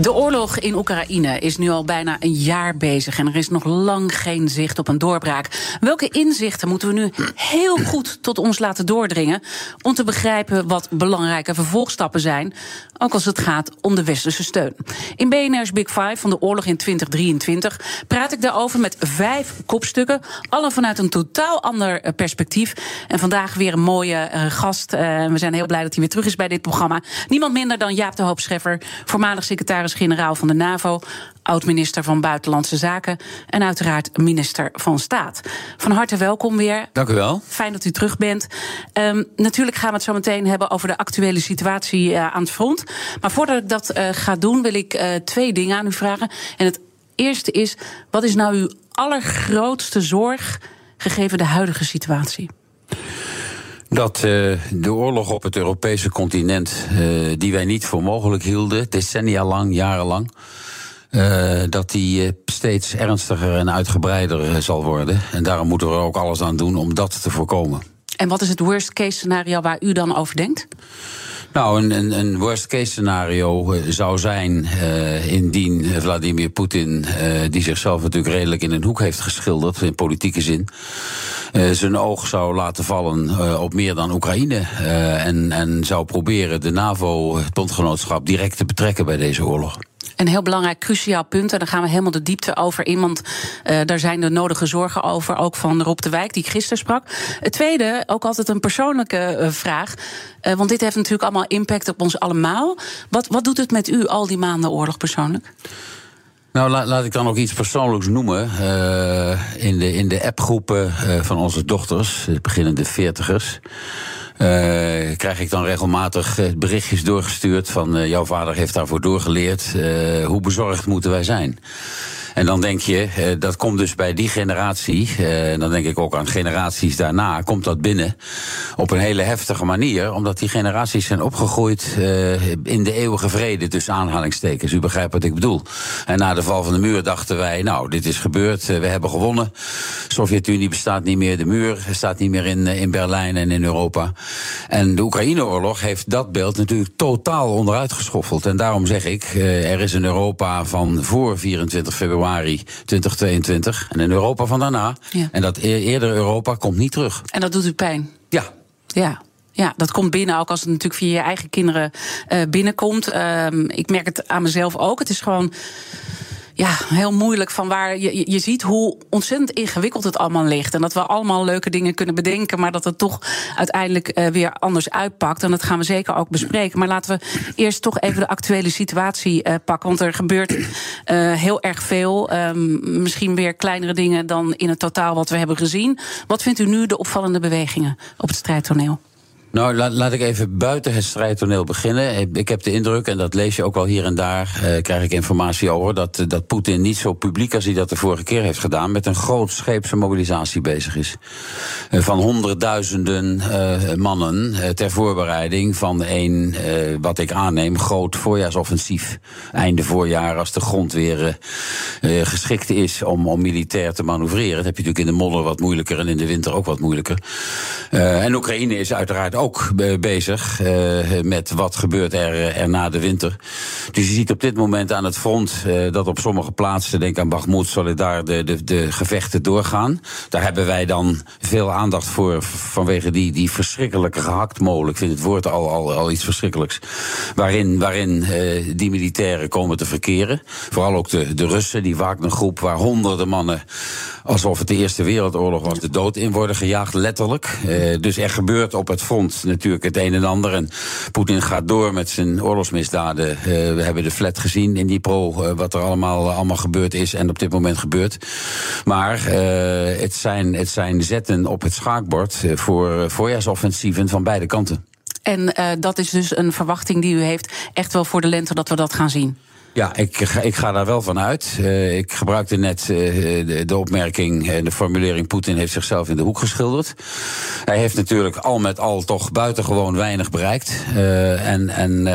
De oorlog in Oekraïne is nu al bijna een jaar bezig en er is nog lang geen zicht op een doorbraak. Welke inzichten moeten we nu heel goed tot ons laten doordringen om te begrijpen wat belangrijke vervolgstappen zijn, ook als het gaat om de westerse steun? In BNR's Big Five van de oorlog in 2023 praat ik daarover met vijf kopstukken, alle vanuit een totaal ander eh, perspectief. En vandaag weer een mooie uh, gast. Uh, we zijn heel blij dat hij weer terug is bij dit programma. Niemand minder dan Jaap de Hoop Scheffer, voormalig secretaris generaal van de NAVO, oud-minister van Buitenlandse Zaken en uiteraard minister van Staat. Van harte welkom weer. Dank u wel. Fijn dat u terug bent. Um, natuurlijk gaan we het zo meteen hebben over de actuele situatie uh, aan het front. Maar voordat ik dat uh, ga doen, wil ik uh, twee dingen aan u vragen. En het eerste is: wat is nou uw allergrootste zorg gegeven de huidige situatie? Dat uh, de oorlog op het Europese continent, uh, die wij niet voor mogelijk hielden, decennia lang, jarenlang, uh, dat die steeds ernstiger en uitgebreider zal worden. En daarom moeten we er ook alles aan doen om dat te voorkomen. En wat is het worst case scenario waar u dan over denkt? Nou, een, een, worst case scenario zou zijn uh, indien Vladimir Poetin, uh, die zichzelf natuurlijk redelijk in een hoek heeft geschilderd in politieke zin, zijn oog zou laten vallen op meer dan Oekraïne en, en zou proberen de NAVO-bondgenootschap direct te betrekken bij deze oorlog. Een heel belangrijk, cruciaal punt. En daar gaan we helemaal de diepte over in. Want uh, daar zijn de nodige zorgen over. Ook van Rob de Wijk, die gisteren sprak. Het tweede, ook altijd een persoonlijke uh, vraag. Uh, want dit heeft natuurlijk allemaal impact op ons allemaal. Wat, wat doet het met u al die maanden oorlog persoonlijk? Nou, laat, laat ik dan ook iets persoonlijks noemen. In de, in de appgroepen van onze dochters, de beginnende veertigers. Uh, krijg ik dan regelmatig berichtjes doorgestuurd van uh, jouw vader heeft daarvoor doorgeleerd. Hoe bezorgd moeten wij zijn? En dan denk je, uh, dat komt dus bij die generatie, uh, en dan denk ik ook aan generaties daarna, komt dat binnen op een hele heftige manier, omdat die generaties zijn opgegroeid uh, in de eeuwige vrede, tussen aanhalingstekens. U begrijpt wat ik bedoel. En na de val van de muur dachten wij, nou, dit is gebeurd, we hebben gewonnen. Sovjet-Unie bestaat niet meer, de muur staat niet meer in, in Berlijn en in Europa. En de Oekraïne-oorlog heeft dat beeld natuurlijk totaal onderuit geschoffeld. En daarom zeg ik, er is een Europa van voor 24 februari 2022 en een Europa van daarna. Ja. En dat eerder Europa komt niet terug. En dat doet u pijn? Ja. Ja. Ja, dat komt binnen, ook als het natuurlijk via je eigen kinderen uh, binnenkomt. Uh, ik merk het aan mezelf ook. Het is gewoon ja, heel moeilijk van waar je, je ziet hoe ontzettend ingewikkeld het allemaal ligt. En dat we allemaal leuke dingen kunnen bedenken, maar dat het toch uiteindelijk uh, weer anders uitpakt. En dat gaan we zeker ook bespreken. Maar laten we eerst toch even de actuele situatie uh, pakken. Want er gebeurt uh, heel erg veel. Um, misschien weer kleinere dingen dan in het totaal wat we hebben gezien. Wat vindt u nu de opvallende bewegingen op het strijdtoneel? Nou, laat, laat ik even buiten het strijdtoneel beginnen. Ik heb de indruk, en dat lees je ook wel hier en daar, uh, krijg ik informatie over, dat, dat Poetin niet zo publiek als hij dat de vorige keer heeft gedaan, met een grootscheepse mobilisatie bezig is. Uh, van honderdduizenden uh, mannen ter voorbereiding van een, wat ik aanneem, groot voorjaarsoffensief. Einde voorjaar, als de grond weer geschikt is om, om militair te manoeuvreren. Dat heb je natuurlijk in de modder wat moeilijker en in de winter ook wat moeilijker. en Oekraïne is uiteraard ook bezig uh, met wat gebeurt er, er na de winter. Dus je ziet op dit moment aan het front uh, dat op sommige plaatsen, denk aan Bakhmut, Solidar, de, de, gevechten doorgaan. Daar hebben wij dan veel aandacht voor vanwege die, die verschrikkelijke gehaktmolen. Ik vind het woord al, al, iets verschrikkelijks. Waarin, waarin die militairen komen te verkeren. Vooral ook de, de Russen, die Wagner-groep, waar honderden mannen, alsof het de Eerste Wereldoorlog was, de dood in worden gejaagd, letterlijk. dus er gebeurt op het front natuurlijk het een en ander. En Poetin gaat door met zijn oorlogsmisdaden. Uh, we hebben de flat gezien in Dnipro, uh, wat er allemaal, allemaal gebeurd is en op dit moment gebeurt. Maar het, zijn, het zijn zetten op het schaakbord voor voorjaarsoffensieven van beide kanten. En dat is dus een verwachting die u heeft, echt wel voor de lente dat we dat gaan zien. Ja, ik, ik ga daar wel van uit. Uh, ik gebruikte net uh, de, de, opmerking en de formulering: Poetin heeft zichzelf in de hoek geschilderd. Hij heeft natuurlijk al met al toch buitengewoon weinig bereikt. En en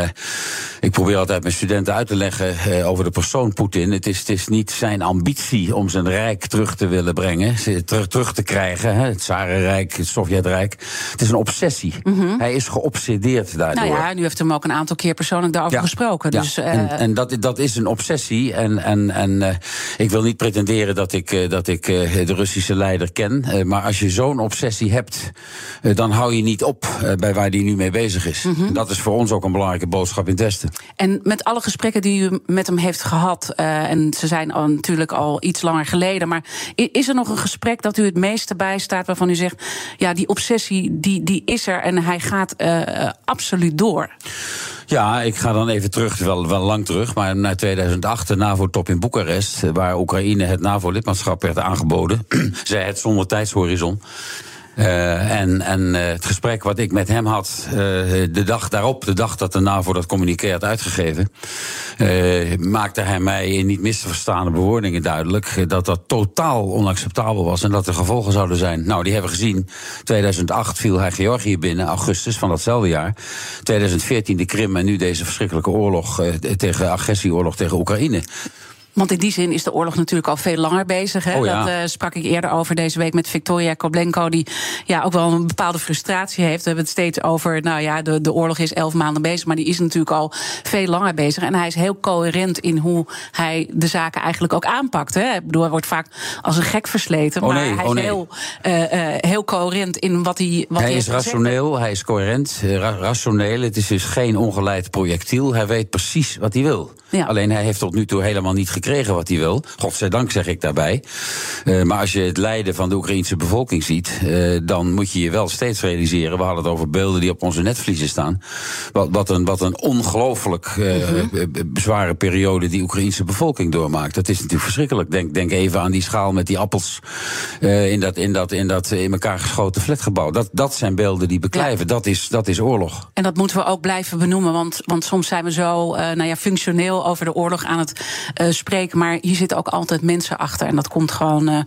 ik probeer altijd mijn studenten uit te leggen over de persoon Poetin. Het is, het is niet zijn ambitie om zijn rijk terug te willen brengen, terug, terug te krijgen. Hè, het Zarenrijk, het Sovjetrijk. Het is een obsessie. Mm -hmm. Hij is geobsedeerd daardoor. Nou ja, nu heeft hem ook een aantal keer persoonlijk daarover ja. gesproken. Dus, ja. en, en dat, dat is een obsessie. En, en, en uh, ik wil niet pretenderen dat ik, uh, dat ik uh, de Russische leider ken. maar als je zo'n obsessie hebt, dan hou je niet op bij waar die nu mee bezig is. Mm -hmm. Dat is voor ons ook een belangrijke boodschap in het Westen. En met alle gesprekken die u met hem heeft gehad, en ze zijn al, natuurlijk al iets langer geleden, maar is er nog een gesprek dat u het meeste bijstaat waarvan u zegt: ja, die obsessie die, die is er en hij gaat absoluut door? Ja, ik ga dan even terug, wel, wel lang terug, maar naar 2008, de NAVO-top in Boekarest, waar Oekraïne het NAVO-lidmaatschap werd aangeboden. Zij het zonder tijdshorizon. Uh, en en uh, het gesprek wat ik met hem had, uh, de dag daarop, de dag dat de NAVO dat communiqué had uitgegeven, maakte hij mij in niet mis te verstaande bewoordingen duidelijk dat dat totaal onacceptabel was en dat er gevolgen zouden zijn. Nou, die hebben we gezien. 2008 viel hij Georgië binnen, augustus van datzelfde jaar. 2014 de Krim en nu deze verschrikkelijke oorlog tegen agressieoorlog tegen Oekraïne. Want in die zin is de oorlog natuurlijk al veel langer bezig. Hè? Oh ja. Dat uh, sprak ik eerder over deze week met Victoria Koblenko, die ja, ook wel een bepaalde frustratie heeft. We hebben het steeds over, nou ja, de, de oorlog is elf maanden bezig, maar die is natuurlijk al veel langer bezig. En hij is heel coherent in hoe hij de zaken eigenlijk ook aanpakt. Hè? Ik bedoel, hij wordt vaak als een gek versleten, oh maar nee, hij is oh nee. heel, uh, uh, heel coherent in wat hij. Wat hij hij is gezegd. rationeel, hij is coherent, ra rationeel. Het is dus geen ongeleid projectiel. Hij weet precies wat hij wil. Ja. Alleen hij heeft tot nu toe helemaal niet gekregen wat hij wil. Godzijdank zeg ik daarbij. Uh, maar als je het lijden van de Oekraïnse bevolking ziet, uh, dan moet je je wel steeds realiseren. We hadden het over beelden die op onze netvliezen staan. Wat, wat een, wat een ongelooflijk uh, mm-hmm. zware periode die Oekraïnse bevolking doormaakt. Dat is natuurlijk verschrikkelijk. Denk, denk even aan die schaal met die appels in, dat, in, dat, in dat in elkaar geschoten flatgebouw. Dat, dat zijn beelden die beklijven. Ja. Dat, is, dat is oorlog. En dat moeten we ook blijven benoemen, want, want soms zijn we zo nou ja, functioneel over de oorlog aan het spreken. Maar hier zitten ook altijd mensen achter. En dat komt gewoon, uh,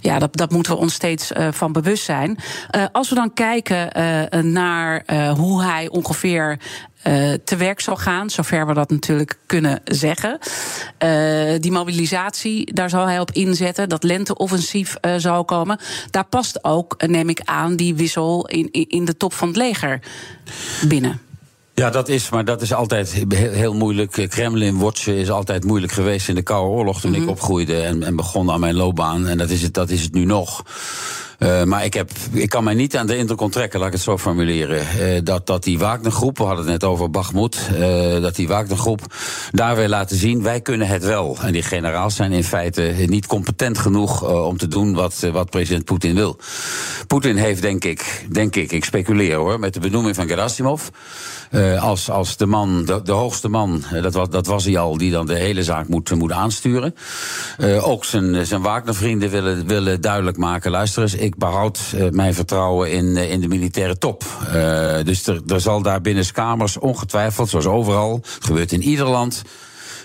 ja, dat, dat moeten we ons steeds uh, van bewust zijn. Uh, als we dan kijken naar hoe hij ongeveer. Te werk zal gaan, zover we dat natuurlijk kunnen zeggen. Die mobilisatie, daar zal hij op inzetten. Dat lenteoffensief uh, zal komen. Daar past ook, neem ik aan, die wissel in, in de top van het leger binnen. Ja, dat is, maar dat is altijd heel, moeilijk. Kremlin-watchen is altijd moeilijk geweest in de Koude Oorlog toen mm -hmm. ik opgroeide en, en begon aan mijn loopbaan. En dat is het, dat is het nu nog. Uh, maar ik, heb, ik kan mij niet aan de indruk onttrekken, laat ik het zo formuleren. Uh, dat, dat die Wagnergroep, we hadden het net over Bagmoed, uh, dat die Wagnergroep daar weer laten zien, wij kunnen het wel. En die generaals zijn in feite niet competent genoeg om te doen wat, wat president Poetin wil. Poetin heeft, denk ik, denk ik, ik speculeer hoor, met de benoeming van Gerasimov. Als, als de man, de, de hoogste man, dat was, dat was hij al, die dan de hele zaak moet, moet aansturen. Ook zijn, zijn Wagner-vrienden willen, willen duidelijk maken: luister eens, ik behoud uh, mijn vertrouwen in, in de militaire top. dus er, er zal daar binnen kamers ongetwijfeld, zoals overal, gebeurt in ieder land.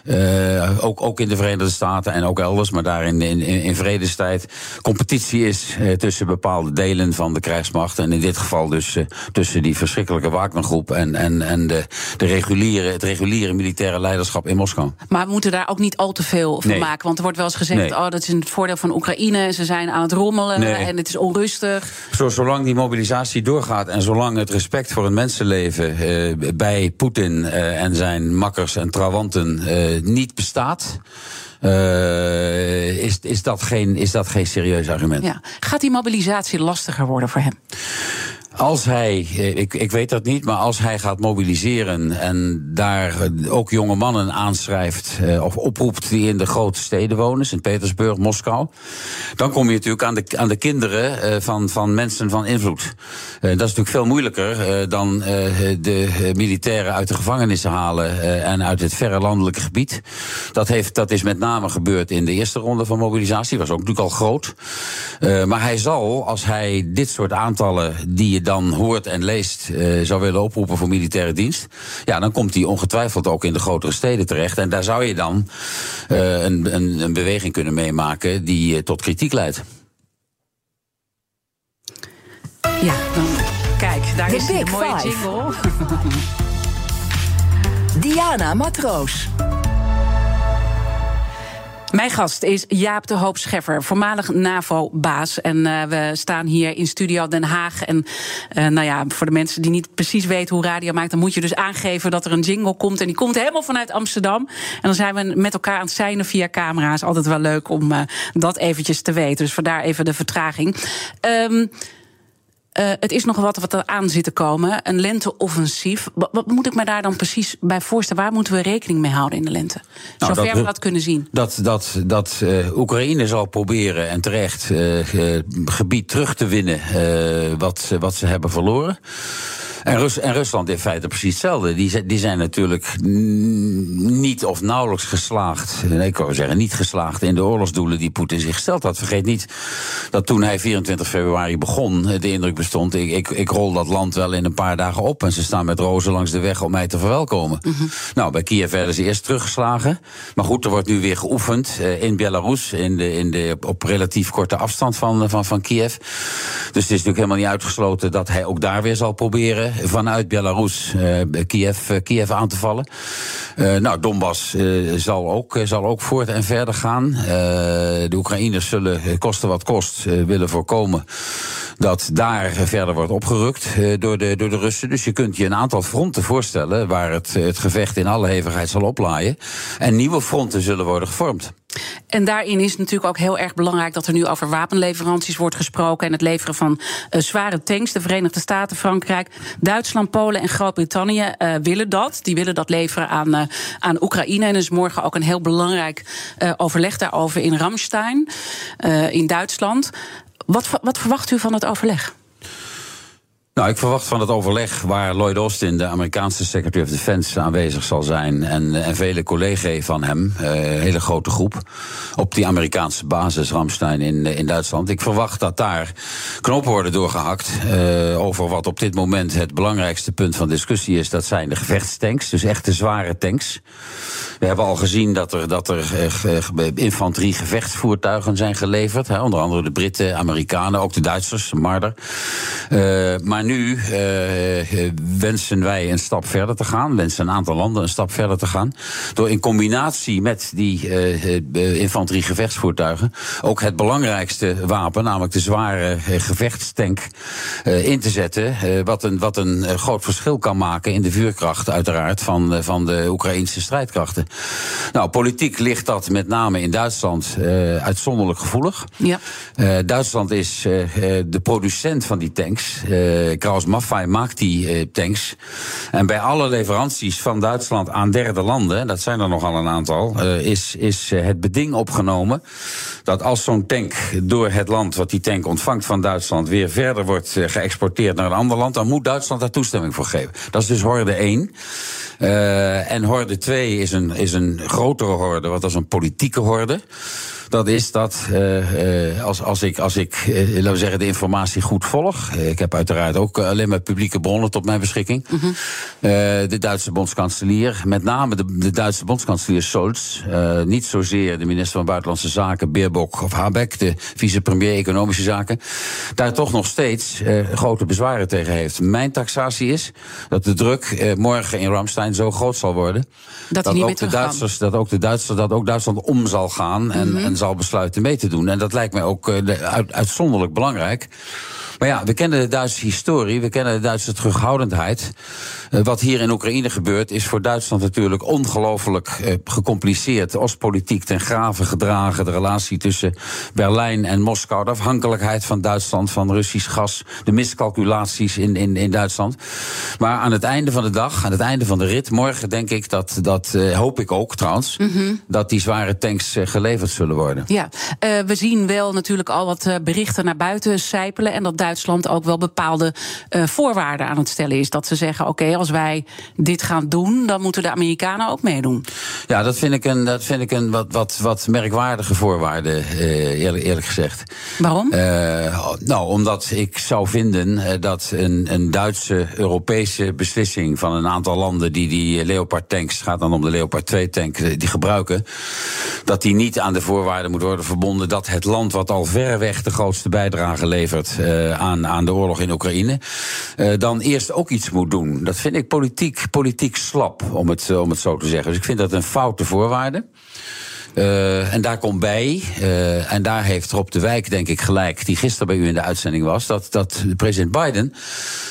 Uh, ook, ook in de Verenigde Staten en ook elders, maar daar in, in, in vredestijd. Competitie is uh, tussen bepaalde delen van de krijgsmacht. En in dit geval dus uh, tussen die verschrikkelijke Wagnergroep en, en, en de, de reguliere, het reguliere militaire leiderschap in Moskou. Maar we moeten daar ook niet al te veel van Nee. maken. Want er wordt wel eens gezegd: Nee. oh, dat is het voordeel van Oekraïne. Ze zijn aan het rommelen Nee. en het is onrustig. Zo, zolang die mobilisatie doorgaat en zolang het respect voor een mensenleven eh, bij Poetin eh, en zijn makkers en trawanten eh, niet bestaat, eh, is, is, dat geen, is dat geen serieus argument. Ja. Gaat die mobilisatie lastiger worden voor hem? Als hij, eh, ik, ik weet dat niet, maar als hij gaat mobiliseren en daar eh, ook jonge mannen aanschrijft eh, of oproept die in de grote steden wonen, Sint-Petersburg, Moskou, dan kom je natuurlijk aan de, aan de kinderen van, van mensen van invloed. Dat is natuurlijk veel moeilijker dan de militairen uit de gevangenissen halen en uit het verre landelijke gebied. Dat, heeft, dat is met name gebeurd in de eerste ronde van mobilisatie, was ook natuurlijk al groot. Maar hij zal, als hij dit soort aantallen die dan hoort en leest, zou willen oproepen voor militaire dienst, ja, dan komt die ongetwijfeld ook in de grotere steden terecht. En daar zou je dan een, een, een beweging kunnen meemaken die tot kritiek leidt. Ja, dan kijk, daar is een mooie jingle. Diana Matroos. Mijn gast is Jaap de Hoop Scheffer, voormalig NAVO-baas. En uh, we staan hier in Studio Den Haag. En uh, nou ja, voor de mensen die niet precies weten hoe radio maakt... dan moet je dus aangeven dat er een jingle komt. En die komt helemaal vanuit Amsterdam. En dan zijn we met elkaar aan het zijnen via camera's. Altijd wel leuk om uh, dat eventjes te weten. Dus vandaar even de vertraging. Um, uh, het is nog wat wat er aan zit te komen. Een lenteoffensief. Wat, wat, moet ik me daar dan precies bij voorstellen? Waar moeten we rekening mee houden in de lente? Nou, Zover dat, we dat kunnen zien. Dat, dat, dat uh, Oekraïne zal proberen en terecht uh, gebied terug te winnen wat, wat ze hebben verloren. En, Rus en, Rusland in feite precies hetzelfde. Die, die zijn natuurlijk niet of nauwelijks geslaagd. Nee, ik wou zeggen, niet geslaagd in de oorlogsdoelen die Poetin zich gesteld had. Vergeet niet dat toen hij 24 februari begon, de indruk bestond: ik, ik, ik rol dat land wel in een paar dagen op. En ze staan met rozen langs de weg om mij te verwelkomen. Mm -hmm. Nou, bij Kiev werden ze eerst teruggeslagen. Maar goed, er wordt nu weer geoefend uh, in Belarus, in de, in de, op relatief korte afstand van, van, van Kiev. Dus het is natuurlijk helemaal niet uitgesloten dat hij ook daar weer zal proberen vanuit Belarus uh, Kiev, uh, Kiev aan te vallen. Uh, nou, Donbass zal, ook, zal ook voort en verder gaan. de Oekraïners zullen, kosten wat kost, willen voorkomen dat daar verder wordt opgerukt door, de, door de Russen. Dus je kunt je een aantal fronten voorstellen waar het, het gevecht in alle hevigheid zal oplaaien. En nieuwe fronten zullen worden gevormd. En daarin is natuurlijk ook heel erg belangrijk dat er nu over wapenleveranties wordt gesproken. En het leveren van uh, zware tanks. De Verenigde Staten, Frankrijk, Duitsland, Polen en Groot-Brittannië uh, willen dat. Die willen dat leveren aan, uh, aan Oekraïne. En er is morgen ook een heel belangrijk overleg daarover in Ramstein, in Duitsland. Wat, wat verwacht u van het overleg? Nou, ik verwacht van het overleg waar Lloyd Austin, de Amerikaanse Secretary of Defense, aanwezig zal zijn. En, en vele collega's van hem, een uh, hele grote groep, op die Amerikaanse basis Ramstein in, in Duitsland. Ik verwacht dat daar knopen worden doorgehakt over wat op dit moment het belangrijkste punt van discussie is. Dat zijn de gevechtstanks, dus echte zware tanks. We hebben al gezien dat er, dat er uh, infanterie gevechtsvoertuigen zijn geleverd. Hè, onder andere de Britten, Amerikanen, ook de Duitsers, Marder. maar maar nu uh, wensen wij een stap verder te gaan. Wensen een aantal landen een stap verder te gaan. Door in combinatie met die uh, infanterie-gevechtsvoertuigen. ook het belangrijkste wapen, namelijk de zware gevechtstank. in te zetten. wat een, wat een groot verschil kan maken in de vuurkracht, uiteraard. van, van de Oekraïnse strijdkrachten. Nou, politiek ligt dat met name in Duitsland uitzonderlijk gevoelig. Ja. Duitsland is de producent van die tanks. Maffei maakt die eh, tanks. En bij alle leveranties van Duitsland aan derde landen, dat zijn er nogal een aantal, uh, is, is het beding opgenomen dat als zo'n tank door het land wat die tank ontvangt van Duitsland weer verder wordt geëxporteerd naar een ander land, dan moet Duitsland daar toestemming voor geven. Dat is dus horde 1. en horde 2 is een, is een grotere horde, wat als een politieke horde dat is dat uh, als, als ik, als ik uh, laten we zeggen, de informatie goed volg. ik heb uiteraard ook alleen maar publieke bronnen tot mijn beschikking. Mm -hmm. de Duitse bondskanselier, met name de, de Duitse bondskanselier Scholz. niet zozeer de minister van Buitenlandse Zaken, Beerbok of Habeck, de vicepremier Economische Zaken. Daar toch nog steeds grote bezwaren tegen heeft. Mijn taxatie is dat de druk morgen in Ramstein zo groot zal worden. Dat, dat ook de Duitsers, dat ook de Duitsers, dat ook Duitsland om zal gaan. En, mm -hmm. en zal besluiten mee te doen. En dat lijkt mij ook uh, uitzonderlijk belangrijk. Maar ja, we kennen de Duitse historie, we kennen de Duitse terughoudendheid. Uh, wat hier in Oekraïne gebeurt, is voor Duitsland natuurlijk ongelooflijk uh, gecompliceerd. De Oostpolitiek ten grave gedragen, de relatie tussen Berlijn en Moskou, de afhankelijkheid van Duitsland van Russisch gas, de miscalculaties in, in, in Duitsland. Maar aan het einde van de dag, aan het einde van de rit, morgen denk ik dat, dat uh, hoop ik ook trouwens, mm -hmm. dat die zware tanks geleverd zullen worden. Ja, we zien wel natuurlijk al wat berichten naar buiten sijpelen en dat Duitsland ook wel bepaalde uh, voorwaarden aan het stellen is. Dat ze zeggen: oké, okay, als wij dit gaan doen, dan moeten de Amerikanen ook meedoen. Ja, dat vind ik een, dat vind ik een wat, wat, wat merkwaardige voorwaarde, uh, eerlijk, eerlijk gezegd. Waarom? Uh, nou, omdat ik zou vinden dat een, een Duitse Europese beslissing van een aantal landen die die Leopard tanks, gaat dan om de Leopard 2 tank, die gebruiken, dat die niet aan de voorwaarden moet worden verbonden dat het land wat al verreweg de grootste bijdrage levert aan, aan de oorlog in Oekraïne, dan eerst ook iets moet doen. Dat vind ik politiek, politiek slap, om het, om het zo te zeggen. Dus ik vind dat een foute voorwaarde. Uh, en daar komt bij, uh, en daar heeft Rob de Wijk denk ik gelijk, die gisteren bij u in de uitzending was, dat, dat president Biden,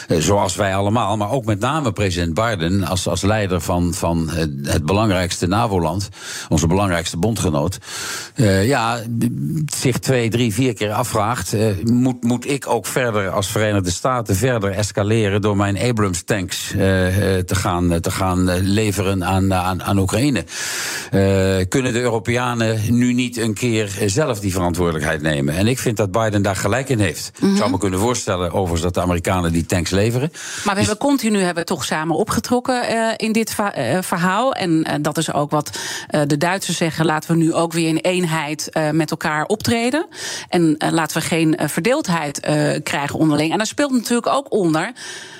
uh, zoals wij allemaal, maar ook met name president Biden als, als leider van, van het belangrijkste NAVO-land, onze belangrijkste bondgenoot, ja, zich twee, drie, vier keer afvraagt, moet, moet ik ook verder als Verenigde Staten verder escaleren door mijn Abrams tanks te, gaan, te gaan leveren aan, aan, aan Oekraïne? kunnen de Europeanen Europeanen nu niet een keer zelf die verantwoordelijkheid nemen. En ik vind dat Biden daar gelijk in heeft. Ik zou me kunnen voorstellen overigens dat de Amerikanen die tanks leveren. Maar we dus hebben continu hebben toch samen opgetrokken uh, in dit uh, verhaal. En uh, dat is ook wat de Duitsers zeggen. Laten we nu ook weer in eenheid met elkaar optreden. En laten we geen verdeeldheid krijgen onderling. En daar speelt natuurlijk ook onder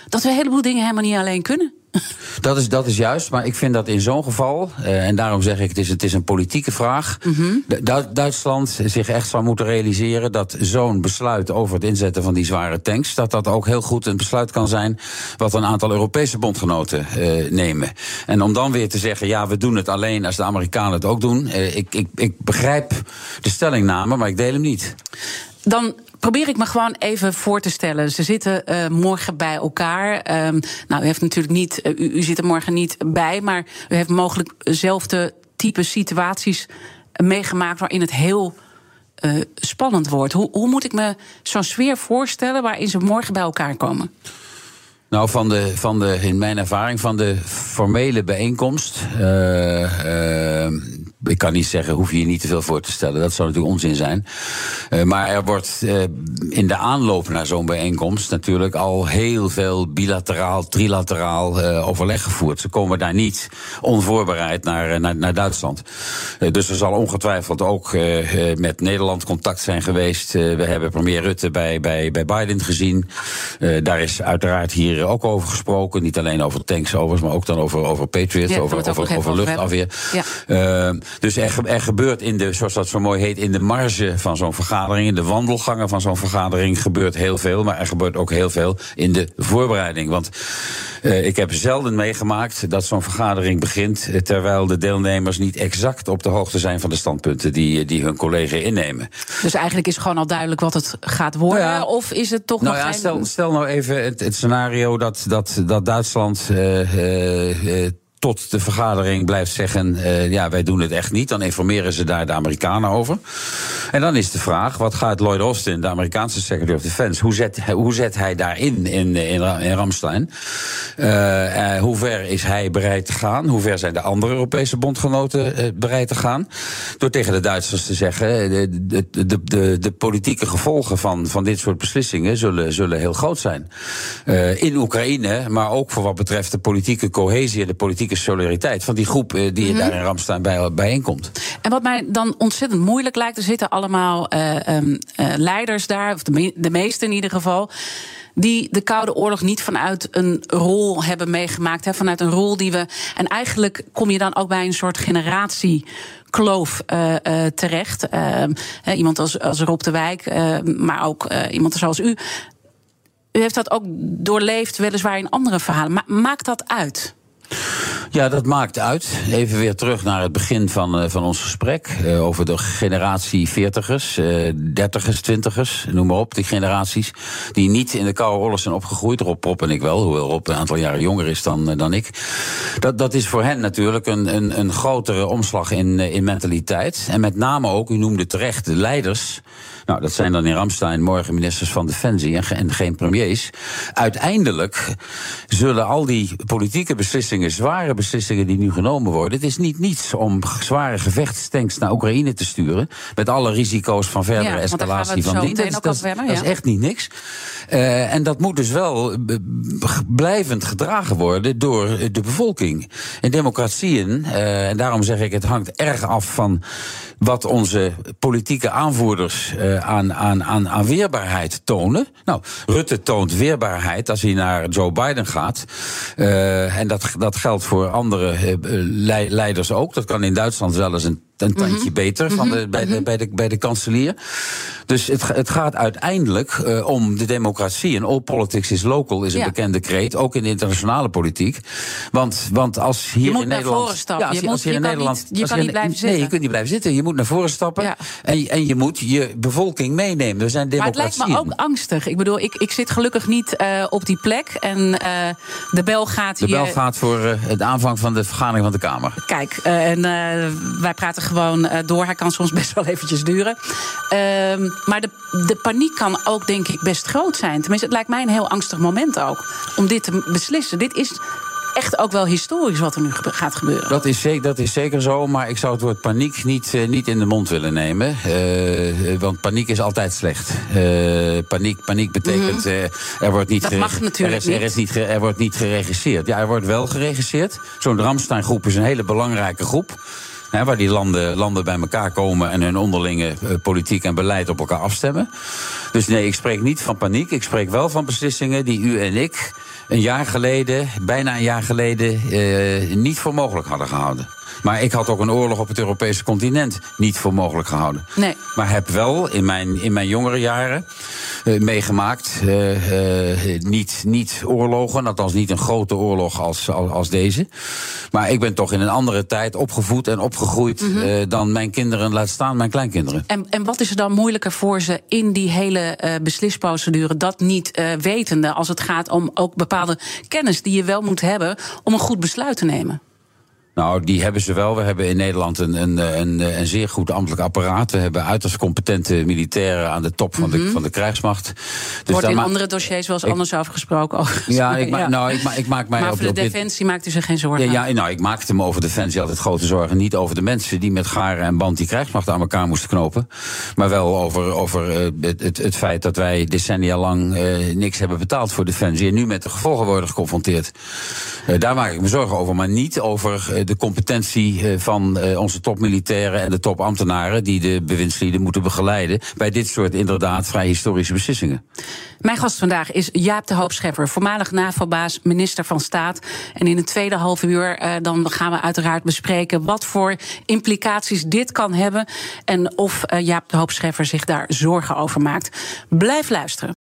dat we een heleboel dingen helemaal niet alleen kunnen. Dat is, dat is juist, maar ik vind dat in zo'n geval, uh, en daarom zeg ik, het is, het is een politieke vraag. Mm -hmm. Duitsland zich echt zou moeten realiseren dat zo'n besluit over het inzetten van die zware tanks, dat dat ook heel goed een besluit kan zijn wat een aantal Europese bondgenoten uh, nemen. En om dan weer te zeggen, ja, we doen het alleen als de Amerikanen het ook doen. Uh, ik, ik, ik begrijp de stellingname, maar ik deel hem niet. Dan probeer ik me gewoon even voor te stellen. Ze zitten uh, morgen bij elkaar. Um, nou, u heeft natuurlijk niet, uh, u, zit er morgen niet bij, maar u heeft mogelijk dezelfde type situaties meegemaakt waarin het heel uh, spannend wordt. Hoe, hoe moet ik me zo'n sfeer voorstellen waarin ze morgen bij elkaar komen? Nou, van de, van de, in mijn ervaring van de formele bijeenkomst. Ik kan niet zeggen, hoef je je niet te veel voor te stellen. Dat zou natuurlijk onzin zijn. Uh, maar er wordt uh, in de aanloop naar zo'n bijeenkomst natuurlijk al heel veel bilateraal, trilateraal uh, overleg gevoerd. Ze komen daar niet onvoorbereid naar, naar, naar Duitsland. dus er zal ongetwijfeld ook met Nederland contact zijn geweest. we hebben premier Rutte bij, bij, bij Biden gezien. daar is uiteraard hier ook over gesproken. Niet alleen over tanks overigens, maar ook dan over, over Patriot, ja, over, over, over, luchtafweer. Ja. Dus er, er, gebeurt in de, zoals dat zo mooi heet, in de marge van zo'n vergadering, in de wandelgangen van zo'n vergadering gebeurt heel veel. Maar er gebeurt ook heel veel in de voorbereiding. Want uh, ik heb zelden meegemaakt dat zo'n vergadering begint uh, terwijl de deelnemers niet exact op de hoogte zijn van de standpunten die, die hun collega innemen. Dus eigenlijk is gewoon al duidelijk wat het gaat worden? Ja, of is het toch nou nog ja, stel, stel nou even het, het scenario dat, dat, dat Duitsland. Uh, tot de vergadering blijft zeggen: uh, ja, wij doen het echt niet. Dan informeren ze daar de Amerikanen over. En dan is de vraag: wat gaat Lloyd Austin, de Amerikaanse Secretary of Defense, hoe zet, hoe zet hij daarin in, in, in Ramstein? Uh, uh, hoe ver is hij bereid te gaan? Hoe ver zijn de andere Europese bondgenoten bereid te gaan? Door tegen de Duitsers te zeggen: de, de, de, de, de politieke gevolgen van, van dit soort beslissingen zullen, zullen heel groot zijn. in Oekraïne, maar ook voor wat betreft de politieke cohesie en de politieke solidariteit van die groep uh, die mm -hmm. daar in Ramstein bij, bijeenkomt. En wat mij dan ontzettend moeilijk lijkt, er zitten allemaal uh, um, uh, leiders daar, of de, me de meeste in ieder geval die de Koude Oorlog niet vanuit een rol hebben meegemaakt. Hè, vanuit een rol die we. En eigenlijk kom je dan ook bij een soort generatie kloof uh, uh, terecht. Uh, iemand als, als Rob de Wijk, maar ook iemand zoals u. U heeft dat ook doorleefd, weliswaar in andere verhalen. Maar maakt dat uit? Ja, dat maakt uit. Even weer terug naar het begin van, uh, van ons gesprek. Uh, over de generatie 40ers, uh, 30ers, 20ers, noem maar op. Die generaties die niet in de Koude Oorlog zijn opgegroeid. Rob Prop en ik wel, hoewel Rob een aantal jaren jonger is dan, uh, dan ik. Dat, dat is voor hen natuurlijk een, een, een grotere omslag in, in mentaliteit. En met name ook, u noemde terecht, de leiders. Nou, dat zijn dan in Ramstein morgen ministers van Defensie en, en geen premiers. Uiteindelijk zullen al die politieke beslissingen, zware beslissingen die nu genomen worden. Het is niet niets om zware gevechtstanks naar Oekraïne te sturen. Met alle risico's van verdere Ja, escalatie van meteen Dat, over hebben, dat is echt niet niks. Eh, en dat moet dus wel eh, blijvend gedragen worden door eh, de bevolking. In democratieën, en daarom zeg ik, het hangt erg af van wat onze politieke aanvoerders aan, aan, aan, aan weerbaarheid tonen. Nou, Rutte toont weerbaarheid als hij naar Joe Biden gaat. Eh, en dat, dat geldt voor andere eh, lei- leiders ook. Dat kan in Duitsland wel eens een, een tandje beter van de, bij, de, bij, de, bij de kanselier. Dus het, het gaat uiteindelijk eh, om de democratie. En all politics is local is een Ja. bekende kreet, ook in de internationale politiek. Want, want als hier Je moet in naar Nederland. voren stappen. als Je als moet- hier je in Nederland. niet- je kan niet blijven Nee, zitten. je kunt niet blijven zitten. Je moet naar voren stappen. Ja. En, je- en je moet je bevolking meenemen. We zijn Maar het lijkt democratie. me ook angstig. Ik bedoel, ik, ik zit gelukkig niet eh, op die plek. En eh, de bel gaat De hier. bel gaat voor het aanvang van de vergadering van de Kamer. Kijk, en wij praten gewoon eh, door. Hij kan soms best wel eventjes duren. Ehm, maar de, de paniek kan ook, denk ik, best groot zijn. Tenminste, het lijkt mij een heel angstig moment ook. Om dit te beslissen. Dit is echt ook wel historisch wat er nu gaat gebeuren. Dat is, zeker, dat is zeker zo, maar ik zou het woord paniek niet, eh, niet in de mond willen nemen. Eh, want paniek is altijd slecht. Paniek, paniek betekent eh, er wordt niet Dat mag natuurlijk er is, er, is niet er wordt niet geregisseerd. Ja, er wordt wel geregisseerd. Zo'n Ramstein-groep is een hele belangrijke groep. Waar die landen, landen bij elkaar komen en hun onderlinge eh, politiek en beleid op elkaar afstemmen. Dus nee, ik spreek niet van paniek. Ik spreek wel van beslissingen die u en ik een jaar geleden, bijna een jaar geleden, eh, niet voor mogelijk hadden gehouden. Maar ik had ook een oorlog op het Europese continent niet voor mogelijk gehouden. Nee. Maar heb wel in mijn, in mijn jongere jaren eh, meegemaakt. eh, eh, niet, niet oorlogen, althans niet een grote oorlog als, als, als deze. Maar ik ben toch in een andere tijd opgevoed en opgegroeid Mhm. dan mijn kinderen, laat staan mijn kleinkinderen. En, en wat is er dan moeilijker voor ze in die hele beslisprocedure? Dat niet wetende als het gaat om ook bepaalde kennis die je wel moet hebben om een goed besluit te nemen. Nou, die hebben ze wel. We hebben in Nederland een, een, een, een zeer goed ambtelijk apparaat. We hebben uiterst competente militairen aan de top van, de, van de krijgsmacht. Dus Wordt in andere dossiers wel eens anders over gesproken. overigens. Ja, ik, ma- Nou, ik, ma- ik maak mij maar op, voor de op dit- defensie maakt u zich geen zorgen. Ja, ja, nou, ik maakte me over Defensie altijd grote zorgen. Niet over de mensen die met garen en band die krijgsmacht aan elkaar moesten knopen. Maar wel over, over eh, het, het, het feit dat wij decennia lang eh, niks hebben betaald voor Defensie. En nu met de gevolgen worden geconfronteerd. Eh, daar maak ik me zorgen over. Maar niet over de competentie eh, van eh, onze topmilitairen en de topambtenaren. die de bewindslieden moeten begeleiden. bij dit soort inderdaad vrij historische beslissingen. Mijn gast vandaag is Jaap de Hoop Scheffer, voormalig NAVO-baas, minister van Staat. En in het tweede half uur eh, dan gaan we uiteraard bespreken wat voor implicaties dit kan hebben. En of eh, Jaap de Hoop Scheffer zich daar zorgen over maakt. Blijf luisteren.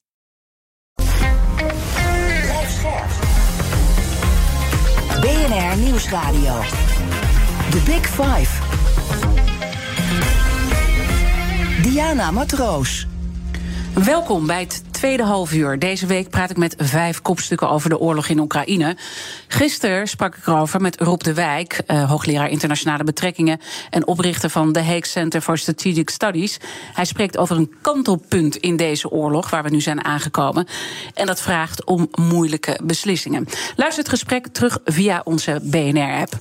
BNR Nieuwsradio. The Big Five. Diana Matroos. Welkom bij het tweede halfuur. Deze week praat ik met vijf kopstukken over de oorlog in Oekraïne. Gisteren sprak ik erover met Rob de Wijk, eh, hoogleraar internationale betrekkingen en oprichter van de Hague Center for Strategic Studies. Hij spreekt over een kantelpunt in deze oorlog waar we nu zijn aangekomen. En dat vraagt om moeilijke beslissingen. Luister het gesprek terug via onze BNR-app.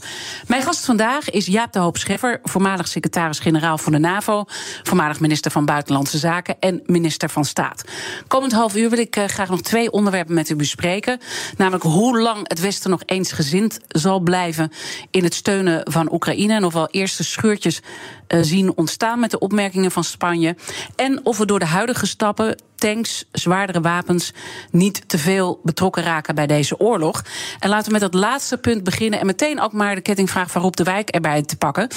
Mijn gast vandaag is Jaap de Hoop Scheffer, voormalig secretaris-generaal van de NAVO, voormalig minister van Buitenlandse Zaken en minister van Staat. Komend half uur wil ik uh, graag nog twee onderwerpen met u bespreken. Namelijk hoe lang het Westen nog eensgezind zal blijven in het steunen van Oekraïne. En of we al eerste scheurtjes uh, zien ontstaan met de opmerkingen van Spanje. En of we door de huidige stappen tanks, zwaardere wapens niet te veel betrokken raken bij deze oorlog. En laten we met dat laatste punt beginnen en meteen ook maar de kettingvraag van Rob de Wijk erbij te pakken.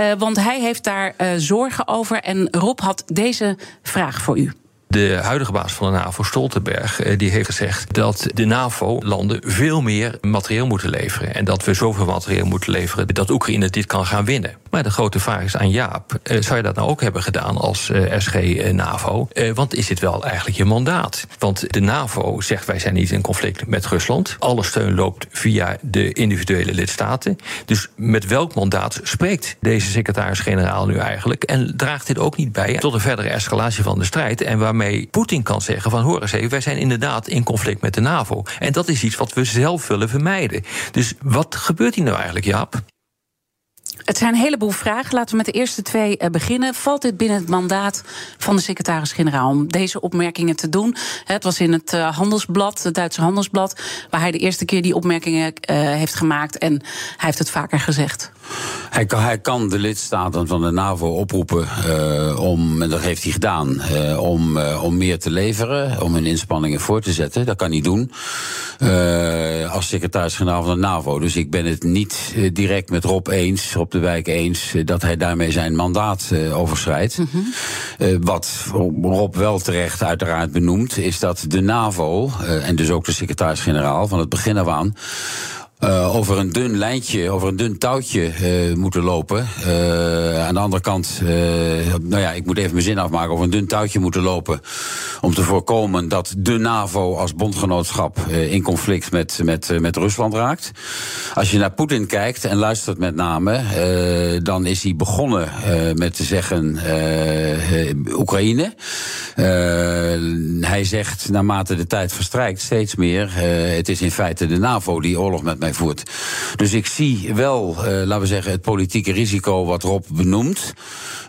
Uh, want hij heeft daar zorgen over en Rob had deze vraag voor u. De huidige baas van de NAVO, Stoltenberg, eh, die heeft gezegd dat de NAVO-landen veel meer materieel moeten leveren. En dat we zoveel materieel moeten leveren dat Oekraïne dit kan gaan winnen. Maar de grote vraag is aan Jaap: eh, zou je dat nou ook hebben gedaan als eh, SG-NAVO? Want is dit wel eigenlijk je mandaat? Want de NAVO zegt wij zijn niet in conflict met Rusland. Alle steun loopt via de individuele lidstaten. Dus met welk mandaat spreekt deze secretaris-generaal nu eigenlijk? En draagt dit ook niet bij tot een verdere escalatie van de strijd? En waarmee waarmee Poetin kan zeggen van hoor eens even, wij zijn inderdaad in conflict met de NAVO. En dat is iets wat we zelf willen vermijden. Dus wat gebeurt hier nou eigenlijk, Jaap? Het zijn een heleboel vragen. Laten we met de eerste twee uh, beginnen. Valt dit binnen het mandaat van de secretaris-generaal om deze opmerkingen te doen? Het was in het uh, Handelsblad, het Duitse Handelsblad, waar hij de eerste keer die opmerkingen uh, heeft gemaakt. En hij heeft het vaker gezegd. Hij kan, hij kan de lidstaten van de NAVO oproepen uh, om, en dat heeft hij gedaan, uh, om, uh, om meer te leveren, om hun inspanningen voor te zetten. Dat kan hij doen als secretaris-generaal van de NAVO. Dus ik ben het niet direct met Rob eens, Rob de Wijk eens, dat hij daarmee zijn mandaat overschrijdt. Mm -hmm. wat Rob wel terecht uiteraard benoemt, is dat de NAVO, en dus ook de secretaris-generaal van het begin af aan, uh, over een dun lijntje, over een dun touwtje uh, moeten lopen. Uh, aan de andere kant, nou ja, ik moet even mijn zin afmaken, over een dun touwtje moeten lopen. Om te voorkomen dat de NAVO als bondgenootschap in conflict met, met, met Rusland raakt. Als je naar Poetin kijkt en luistert met name, dan is hij begonnen met te zeggen Oekraïne. hij zegt naarmate de tijd verstrijkt steeds meer, het is in feite de NAVO die oorlog met mij voert. Dus ik zie wel, uh, laten we zeggen, het politieke risico wat Rob benoemt.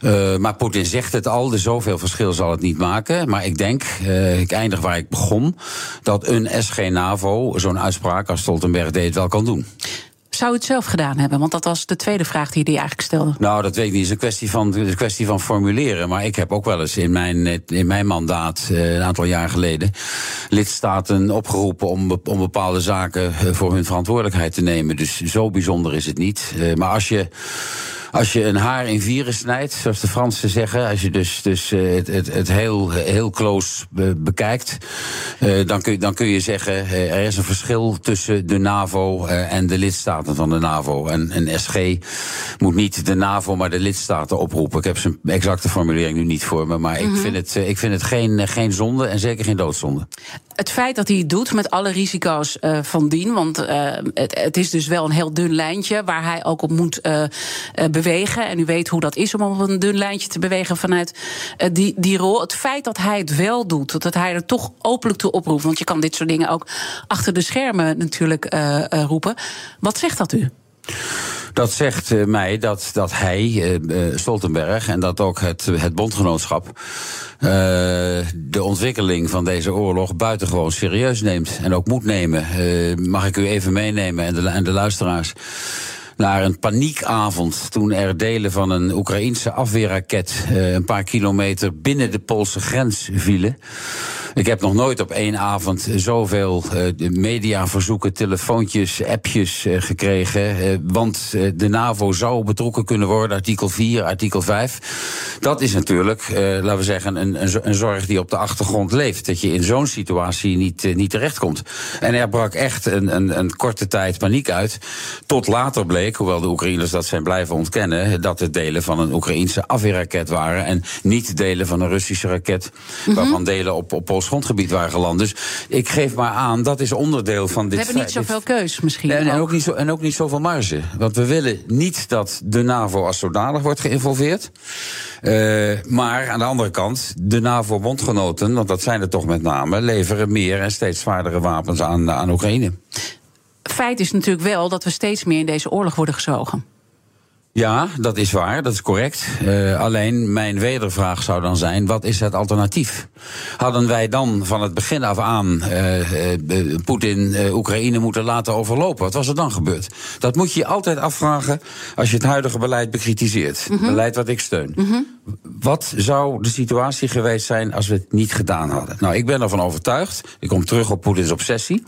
Uh, maar Poetin zegt het al, dus zoveel verschil zal het niet maken. Maar ik denk, uh, ik eindig waar ik begon, dat een SG-NAVO zo'n uitspraak als Stoltenberg deed wel kan doen. Zou het zelf gedaan hebben? Want dat was de tweede vraag die hij eigenlijk stelde. Nou, dat weet ik niet. Het is een kwestie van, een kwestie van formuleren. Maar ik heb ook wel eens in mijn, in mijn mandaat, uh, een aantal jaar geleden, lidstaten opgeroepen om, om bepaalde zaken voor hun verantwoordelijkheid te nemen. Dus zo bijzonder is het niet. Uh, maar als je als je een haar in vieren snijdt, zoals de Fransen zeggen, als je dus, dus het, het, het heel, heel close bekijkt, dan, kun, dan kun je zeggen, er is een verschil tussen de NAVO en de lidstaten van de NAVO. En een SG moet niet de NAVO, maar de lidstaten oproepen. Ik heb zijn exacte formulering nu niet voor me, maar mm -hmm. ik vind het, ik vind het geen, geen zonde en zeker geen doodzonde. Het feit dat hij het doet met alle risico's van dien, want het, het, is dus wel een heel dun lijntje waar hij ook op moet bewegen. En u weet hoe dat is om op een dun lijntje te bewegen vanuit die, die rol. Het feit dat hij het wel doet, dat hij er toch openlijk toe oproept. Want je kan dit soort dingen ook achter de schermen natuurlijk roepen. Wat zegt dat u? Dat zegt uh, mij dat, dat hij, uh, Stoltenberg, en dat ook het, het bondgenootschap. De ontwikkeling van deze oorlog buitengewoon serieus neemt. En ook moet nemen. mag ik u even meenemen en de, en de luisteraars naar een paniekavond toen er delen van een Oekraïense afweerraket uh, een paar kilometer binnen de Poolse grens vielen. Ik heb nog nooit op één avond zoveel uh, mediaverzoeken, telefoontjes, appjes uh, gekregen. Want de NAVO zou betrokken kunnen worden, artikel 4, artikel 5. Dat is natuurlijk, laten we zeggen, een, een, een, zorg die op de achtergrond leeft. Dat je in zo'n situatie niet, niet terechtkomt. En er brak echt een, een, een korte tijd paniek uit. Tot later bleek, hoewel de Oekraïners dat zijn blijven ontkennen, dat het delen van een Oekraïense afweerraket waren. En niet delen van een Russische raket, -hmm. waarvan delen op, op Pools grondgebied waren geland. Dus ik geef maar aan, dat is onderdeel van dit. We hebben niet zoveel keus misschien. En, en, ook niet zo, en ook niet zoveel marge. Want we willen niet dat de NAVO als zodanig wordt geïnvolveerd. Uh, maar aan de andere kant, de NAVO-bondgenoten, want dat zijn er toch met name, leveren meer en steeds zwaardere wapens aan, aan Oekraïne. Feit is natuurlijk wel dat we steeds meer in deze oorlog worden gezogen. Ja, dat is waar, dat is correct. Uh, alleen mijn wedervraag zou dan zijn: wat is het alternatief? Hadden wij dan van het begin af aan uh, uh, Poetin Oekraïne moeten laten overlopen? Wat was er dan gebeurd? Dat moet je je altijd afvragen als je het huidige beleid bekritiseert. Mm -hmm. Beleid wat ik steun. Mm -hmm. Wat zou de situatie geweest zijn als we het niet gedaan hadden? Nou, ik ben ervan overtuigd, ik kom terug op Poetins obsessie,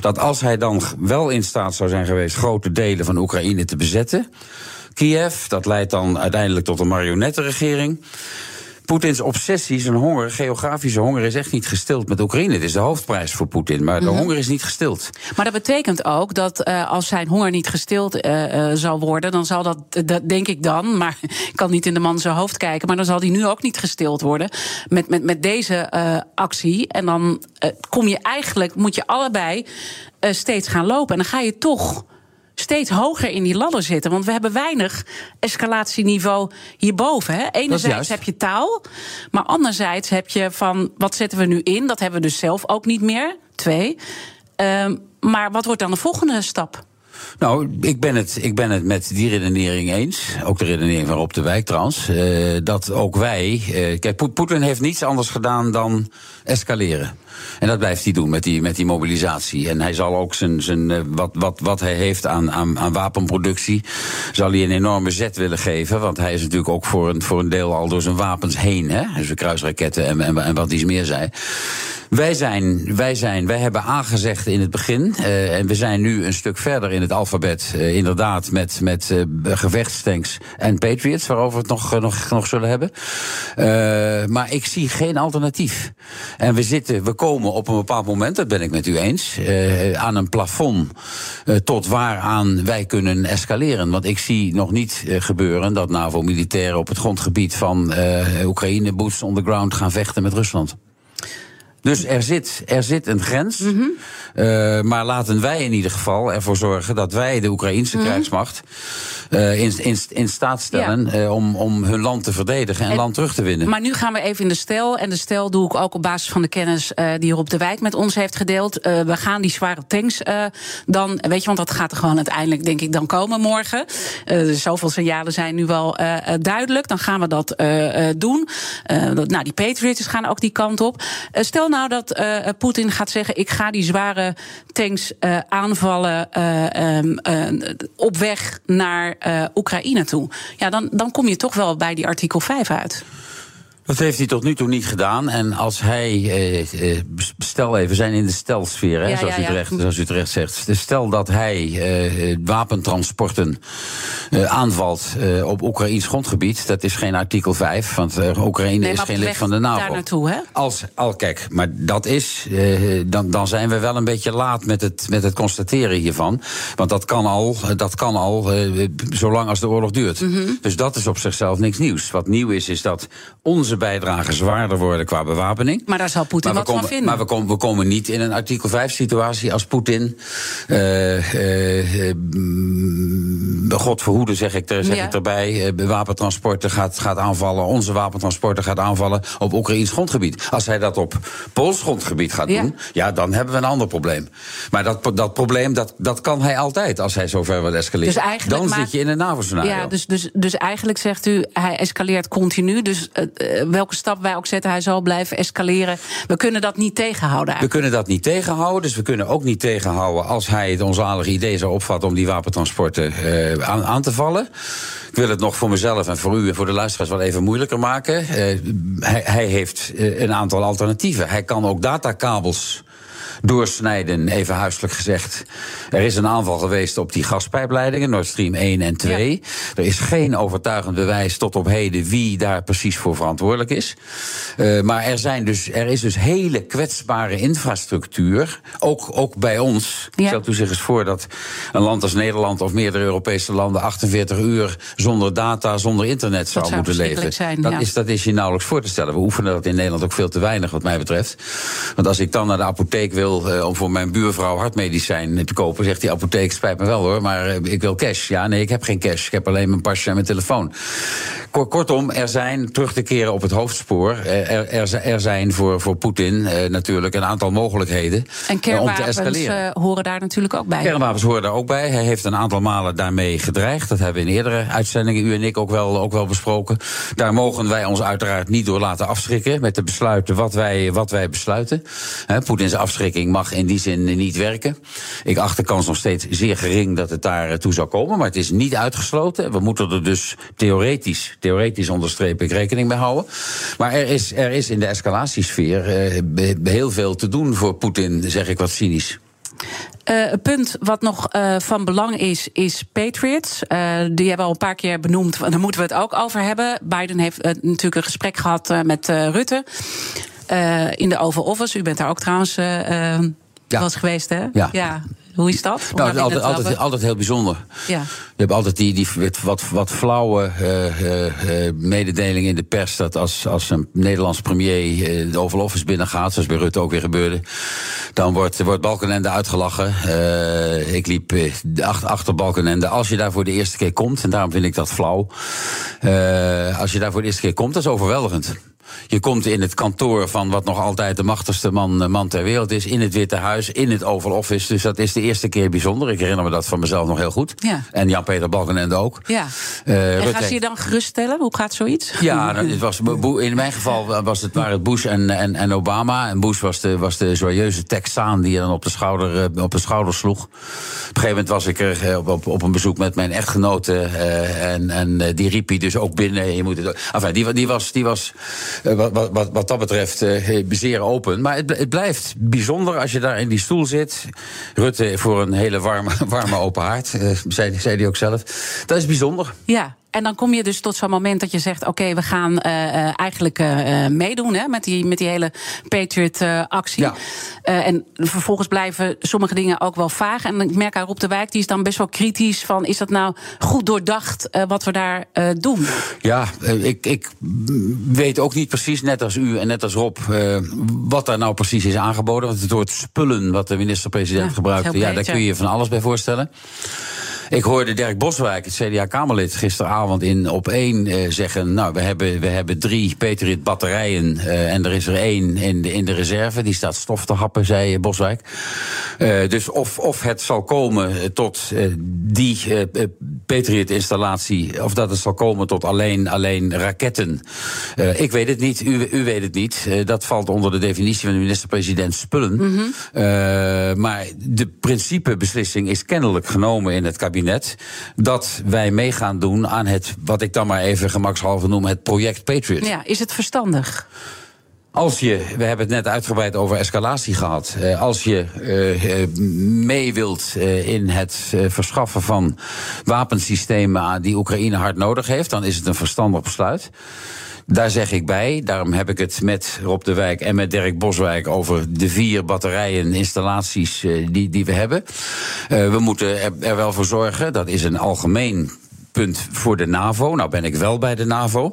dat als hij dan wel in staat zou zijn geweest grote delen van Oekraïne te bezetten. Kiev, dat leidt dan uiteindelijk tot een marionettenregering. Poetins obsessie, zijn honger, geografische honger, is echt niet gestild met Oekraïne. Het is de hoofdprijs voor Poetin, maar de mm -hmm. honger is niet gestild. Maar dat betekent ook dat uh, als zijn honger niet gestild uh, uh, zal worden, dan zal dat, dat, denk ik dan, maar ik kan niet in de man zijn hoofd kijken, maar dan zal die nu ook niet gestild worden met, met, met deze actie. En dan kom je eigenlijk, moet je allebei steeds gaan lopen. En dan ga je toch steeds hoger in die ladder zitten. Want we hebben weinig escalatieniveau hierboven. Hè? Enerzijds heb je taal, maar anderzijds heb je van wat zetten we nu in? Dat hebben we dus zelf ook niet meer. Twee. Um, maar wat wordt dan de volgende stap? Nou, ik ben, het, ik ben het met die redenering eens. Ook de redenering van Rob de Wijk trouwens. Uh, dat ook wij. Uh, kijk, Poetin heeft niets anders gedaan dan escaleren. En dat blijft hij doen met die, met die mobilisatie. En hij zal ook zijn, zijn, uh, wat, wat, wat hij heeft aan, aan, aan wapenproductie, zal hij een enorme zet willen geven. Want hij is natuurlijk ook voor een, voor een deel al door zijn wapens heen. Hè? Dus de kruisraketten en, en, en wat iets meer zei. Wij zijn, wij zijn, wij hebben aangezegd in het begin, uh, en we zijn nu een stuk verder in het alfabet, uh, inderdaad, met, met uh, gevechtstanks en Patriots, waarover we het nog, nog, nog zullen hebben. maar ik zie geen alternatief. En we zitten, we komen op een bepaald moment, dat ben ik met u eens, aan een plafond tot waaraan wij kunnen escaleren. Want ik zie nog niet gebeuren dat NAVO-militairen op het grondgebied van Oekraïne, boots on the ground, gaan vechten met Rusland. Dus er zit, er zit een grens. Mm -hmm. uh, maar laten wij in ieder geval ervoor zorgen dat wij de Oekraïnse mm -hmm. krijgsmacht uh, in, in, in, staat stellen ja. uh, om, om hun land te verdedigen en, en, land terug te winnen. Maar nu gaan we even in de stel. En de stel doe ik ook op basis van de kennis die Rob de Wijk met ons heeft gedeeld. we gaan die zware tanks dan, weet je, want dat gaat er gewoon uiteindelijk, denk ik, dan komen morgen. zoveel signalen zijn nu wel duidelijk. Dan gaan we dat doen. nou, die Patriots gaan ook die kant op. stel nou dat uh, Poetin gaat zeggen: ik ga die zware tanks uh, aanvallen um, op weg naar Oekraïne toe? Ja, dan, dan kom je toch wel bij die artikel 5 uit. Dat heeft hij tot nu toe niet gedaan. En als hij, eh, stel even, we zijn in de stelsfeer, hè, ja, zoals, ja, u terecht, zoals u terecht zegt. Stel dat hij eh, wapentransporten eh, aanvalt eh, op Oekraïns grondgebied. Dat is geen artikel 5, want uh, Oekraïne nee, is geen lid van de NAVO. Daar naartoe, hè? Als, al, kijk, maar dat is, dan, dan zijn we wel een beetje laat met het, met het constateren hiervan. Want dat kan al, dat kan al zolang als de oorlog duurt. Mm -hmm. Dus dat is op zichzelf niks nieuws. Wat nieuw is, is dat onze bijdragen zwaarder worden qua bewapening. Maar daar zal Poetin wat komen, van vinden. Maar we komen, we komen niet in een artikel 5 situatie als Poetin. Uh, uh, God verhoede, zeg ik, er, zeg ja. ik erbij. wapentransporten gaat, gaat aanvallen. Onze wapentransporten gaat aanvallen op Oekraïns grondgebied. Als hij dat op Pools grondgebied gaat ja. doen, ja, dan hebben we een ander probleem. Maar dat, dat probleem, dat, dat kan hij altijd als hij zover wil escaleren. Dus dan maakt, zit je in een NAVO-scenario. Ja, dus, dus, dus eigenlijk zegt u, hij escaleert continu. Dus uh, welke stap wij ook zetten, hij zal blijven escaleren. We kunnen dat niet tegenhouden. Eigenlijk. We kunnen dat niet tegenhouden. Dus we kunnen ook niet tegenhouden als hij het onzalige idee zou opvatten om die wapentransporten uh, aan, aan, te vallen. Ik wil het nog voor mezelf en voor u en voor de luisteraars wel even moeilijker maken. Uh, hij, hij, heeft uh, een aantal alternatieven. Hij kan ook datakabels doorsnijden, even huiselijk gezegd. Er is een aanval geweest op die gaspijpleidingen, Nord Stream 1 en 2. Ja. Er is geen overtuigend bewijs tot op heden wie daar precies voor verantwoordelijk is. Uh, maar er, zijn dus, er is dus hele kwetsbare infrastructuur, ook, ook bij ons. Ja. Stelt u zich eens voor dat een land als Nederland of meerdere Europese landen 48 uur zonder data, zonder internet zou, zou moeten leven. Zijn, dat, ja. is, dat is je nauwelijks voor te stellen. We oefenen dat in Nederland ook veel te weinig, wat mij betreft. Want als ik dan naar de apotheek wil wil uh, om voor mijn buurvrouw hartmedicijn te kopen, zegt die apotheek: spijt me wel hoor, maar uh, ik wil cash. Ja, nee, ik heb geen cash. Ik heb alleen mijn pasje en mijn telefoon. Kortom, er zijn terug te keren op het hoofdspoor. Er, er, er zijn voor, voor Poetin natuurlijk een aantal mogelijkheden om te escaleren. horen daar natuurlijk ook bij. Kernwapens horen daar ook bij. Hij heeft een aantal malen daarmee gedreigd. Dat hebben we in eerdere uitzendingen, u en ik, ook wel, ook wel besproken. Daar mogen wij ons uiteraard niet door laten afschrikken met de besluiten wat wij, wat wij besluiten. Poetins afschrikking mag in die zin niet werken. Ik acht de kans nog steeds zeer gering dat het daar toe zou komen. Maar het is niet uitgesloten. We moeten er dus theoretisch, theoretisch onderstreep ik rekening mee houden. Maar er is, er is in de escalatiesfeer uh, heel veel te doen voor Poetin, zeg ik wat cynisch. Uh, een punt wat nog van belang is, is Patriots. Die hebben we al een paar keer benoemd. Daar moeten we het ook over hebben. Biden heeft natuurlijk een gesprek gehad met Rutte. In de Oval Office. U bent daar ook trouwens ja. was geweest, hè? Ja. ja. Hoe is dat? Nou, altijd, altijd, altijd, heel bijzonder. Ja. Je hebt altijd die, die wat, wat flauwe uh, uh, mededeling in de pers... dat als, als een Nederlands premier de Oval Office binnengaat... zoals bij Rutte ook weer gebeurde... dan wordt, wordt Balkenende uitgelachen. ik liep achter, achter Balkenende. Als je daar voor de eerste keer komt, en daarom vind ik dat flauw... als je daar voor de eerste keer komt, dat is overweldigend. Je komt in het kantoor van wat nog altijd de machtigste man, eh, man ter wereld is. In het Witte Huis, in het Oval Office. Dus dat is de eerste keer bijzonder. Ik herinner me dat van mezelf nog heel goed. Ja. En Jan-Peter Balkenende ook. Ja. Uh, en gaan ze je dan geruststellen? Hoe gaat zoiets? Ja, nou, het was, in mijn geval was het, waren het Bush en, en, en Obama. En Bush was de, was de joyeuze Texaan die je dan op de schouder, eh, op de schouder sloeg. Op een gegeven moment was ik er op, op, op een bezoek met mijn echtgenote. Uh, en en die riep hij dus ook binnen. Je moet het, enfin, die, die was. Die was eh, wat, wat, wat, dat betreft uh, zeer open. Maar het, het, blijft bijzonder als je daar in die stoel zit. Rutte voor een hele warme, warme open haard, uh, zei, zei hij ook zelf. Dat is bijzonder. Ja, en dan kom je dus tot zo'n moment dat je zegt: Oké, we gaan uh, eigenlijk uh, meedoen hè, met, die, met die hele Patriot-actie. Ja. en vervolgens blijven sommige dingen ook wel vaag. En ik merk aan Rob de Wijk, die is dan best wel kritisch: van, Is dat nou goed doordacht wat we daar doen? Ja, ik, ik weet ook niet precies, net als u en net als Rob, wat daar nou precies is aangeboden. Want het woord spullen, wat de minister-president ja, gebruikte, ja, daar kun je van alles bij voorstellen. Ik hoorde Dirk Boswijk, het CDA-Kamerlid, gisteravond in op één uh, zeggen: Nou, we hebben, we hebben drie Patriot batterijen uh, en er is er één in de, in de reserve. Die staat stof te happen, zei Boswijk. Uh, dus of, of het zal komen tot die Patriot-installatie, of dat het zal komen tot alleen, alleen raketten. ik weet het niet, u, u weet het niet. dat valt onder de definitie van de minister-president spullen. Mm -hmm. maar de principebeslissing is kennelijk genomen in het kabinet dat wij mee gaan doen aan het, wat ik dan maar even gemakshalve noem, het project Patriot. Ja, is het verstandig? Als je, we hebben het net uitgebreid over escalatie gehad. Eh, als je uh, mee wilt in het verschaffen van wapensystemen die Oekraïne hard nodig heeft, dan is het een verstandig besluit. Daar zeg ik bij, daarom heb ik het met Rob de Wijk en met Dirk Boswijk over de vier batterijen installaties die, die we hebben. we moeten er wel voor zorgen, dat is een algemeen punt voor de NAVO. Nou ben ik wel bij de NAVO.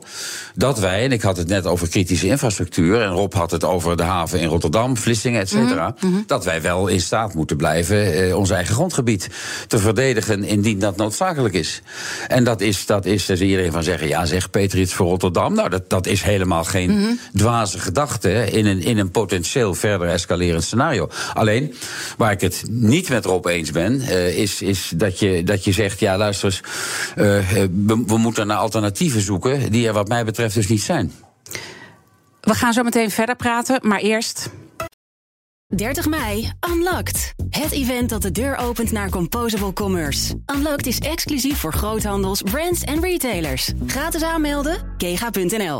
Dat wij, en ik had het net over kritische infrastructuur. En Rob had het over de haven in Rotterdam, Vlissingen, et cetera. Mhm, mhm. Dat wij wel in staat moeten blijven eh, ons eigen grondgebied te verdedigen. indien dat noodzakelijk is. En dat is, dat is dus iedereen van zeggen. Ja, zeg Peter voor Rotterdam. Nou, dat, dat is helemaal geen mm dwaze gedachte. in een, in een potentieel verder escalerend scenario. Alleen, waar ik het niet met Rob eens ben. Uh, is, is dat, je, dat je zegt. Ja, luister eens. We, we, moeten naar alternatieven zoeken die er wat mij betreft dus niet zijn. We gaan zo meteen verder praten, maar eerst. 30 mei, Unlocked. Het event dat de deur opent naar Composable Commerce. Unlocked is exclusief voor groothandels, brands en retailers. Gratis aanmelden, kega.nl.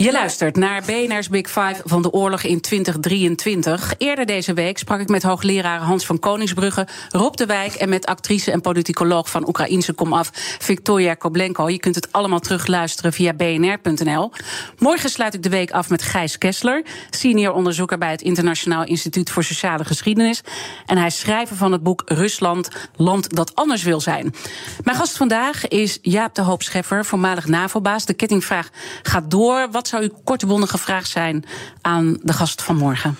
Je luistert naar BNR's Big Five van de oorlog in 2023. Eerder deze week sprak ik met hoogleraar Hans van Koningsbrugge, Rob de Wijk en met actrice en politicoloog van Oekraïnse Komaf, Victoria Koblenko. Je kunt het allemaal terugluisteren via bnr.nl. Morgen sluit ik de week af met Gijs Kessler, senior onderzoeker bij het Internationaal Instituut voor Sociale Geschiedenis. En hij is schrijver van het boek Rusland, land dat anders wil zijn. Mijn gast vandaag is Jaap de Hoop Scheffer, voormalig NAVO-baas. De kettingvraag gaat door. Wat zou uw korte bondige vraag zijn aan de gast van morgen?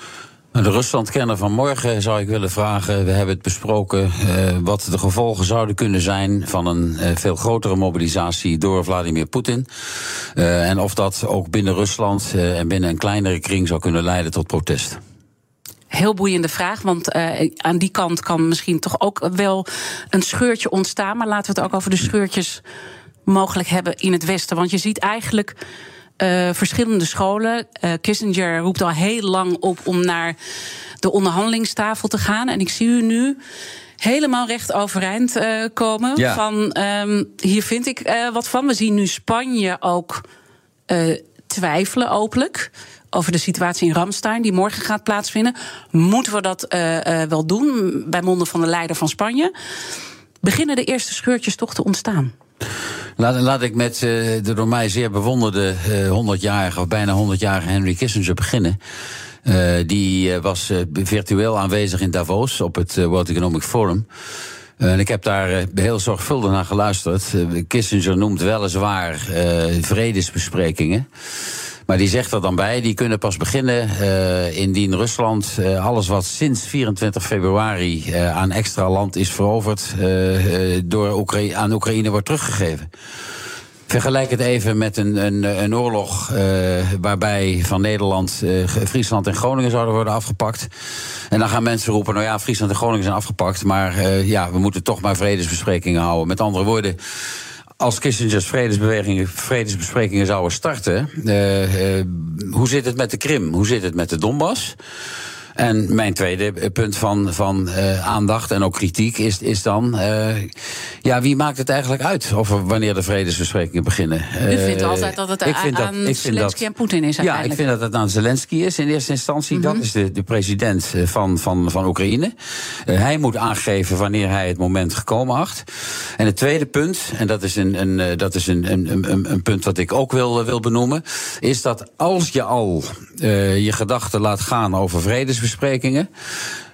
Nou, de Ruslandkenner van morgen zou ik willen vragen. We hebben het besproken uh, wat de gevolgen zouden kunnen zijn van een uh, veel grotere mobilisatie door Vladimir Poetin. Uh, en of dat ook binnen Rusland en binnen een kleinere kring zou kunnen leiden tot protest. Heel boeiende vraag, want aan die kant kan misschien toch ook wel een scheurtje ontstaan. Maar laten we het ook over de scheurtjes mogelijk hebben in het Westen. Want je ziet eigenlijk uh, verschillende scholen. Uh, Kissinger roept al heel lang op om naar de onderhandelingstafel te gaan. En ik zie u nu helemaal recht overeind uh, komen. Ja. Van um, hier vind ik wat van. We zien nu Spanje ook twijfelen openlijk. Over de situatie in Ramstein, die morgen gaat plaatsvinden. Moeten we dat wel doen? Bij monden van de leider van Spanje. Beginnen de eerste scheurtjes toch te ontstaan? Laat, laat ik met uh, de door mij zeer bewonderde uh, 100-jarige of bijna 100-jarige Henry Kissinger beginnen. Uh, die was virtueel aanwezig in Davos op het World Economic Forum. En ik heb daar heel zorgvuldig naar geluisterd. Kissinger noemt weliswaar vredesbesprekingen. Maar die zegt er dan bij, die kunnen pas beginnen uh, indien Rusland uh, alles wat sinds 24 februari uh, aan extra land is veroverd, door Oekra aan Oekraïne wordt teruggegeven. Vergelijk het even met een, een, een oorlog waarbij van Nederland Friesland en Groningen zouden worden afgepakt. En dan gaan mensen roepen, nou ja, Friesland en Groningen zijn afgepakt, maar ja, we moeten toch maar vredesbesprekingen houden. Met andere woorden als Kissinger's vredesbewegingen, vredesbesprekingen zouden starten, uh, uh, hoe zit het met de Krim? Hoe zit het met de Donbass? En mijn tweede punt van, van uh, aandacht en ook kritiek is, is dan... Uh, ja, wie maakt het eigenlijk uit over wanneer de vredesbesprekingen beginnen? U vindt altijd dat het aan dat, Zelensky en Poetin is Ja, ik vind dat het aan Zelensky is in eerste instantie. Mm -hmm. Dat is de, de president van, van, van Oekraïne. Hij moet aangeven wanneer hij het moment gekomen acht. En het tweede punt, en dat is een, een, dat is een, een, een, een punt wat ik ook wil, wil benoemen... is dat als je al je gedachten laat gaan over vredesbesprekingen besprekingen.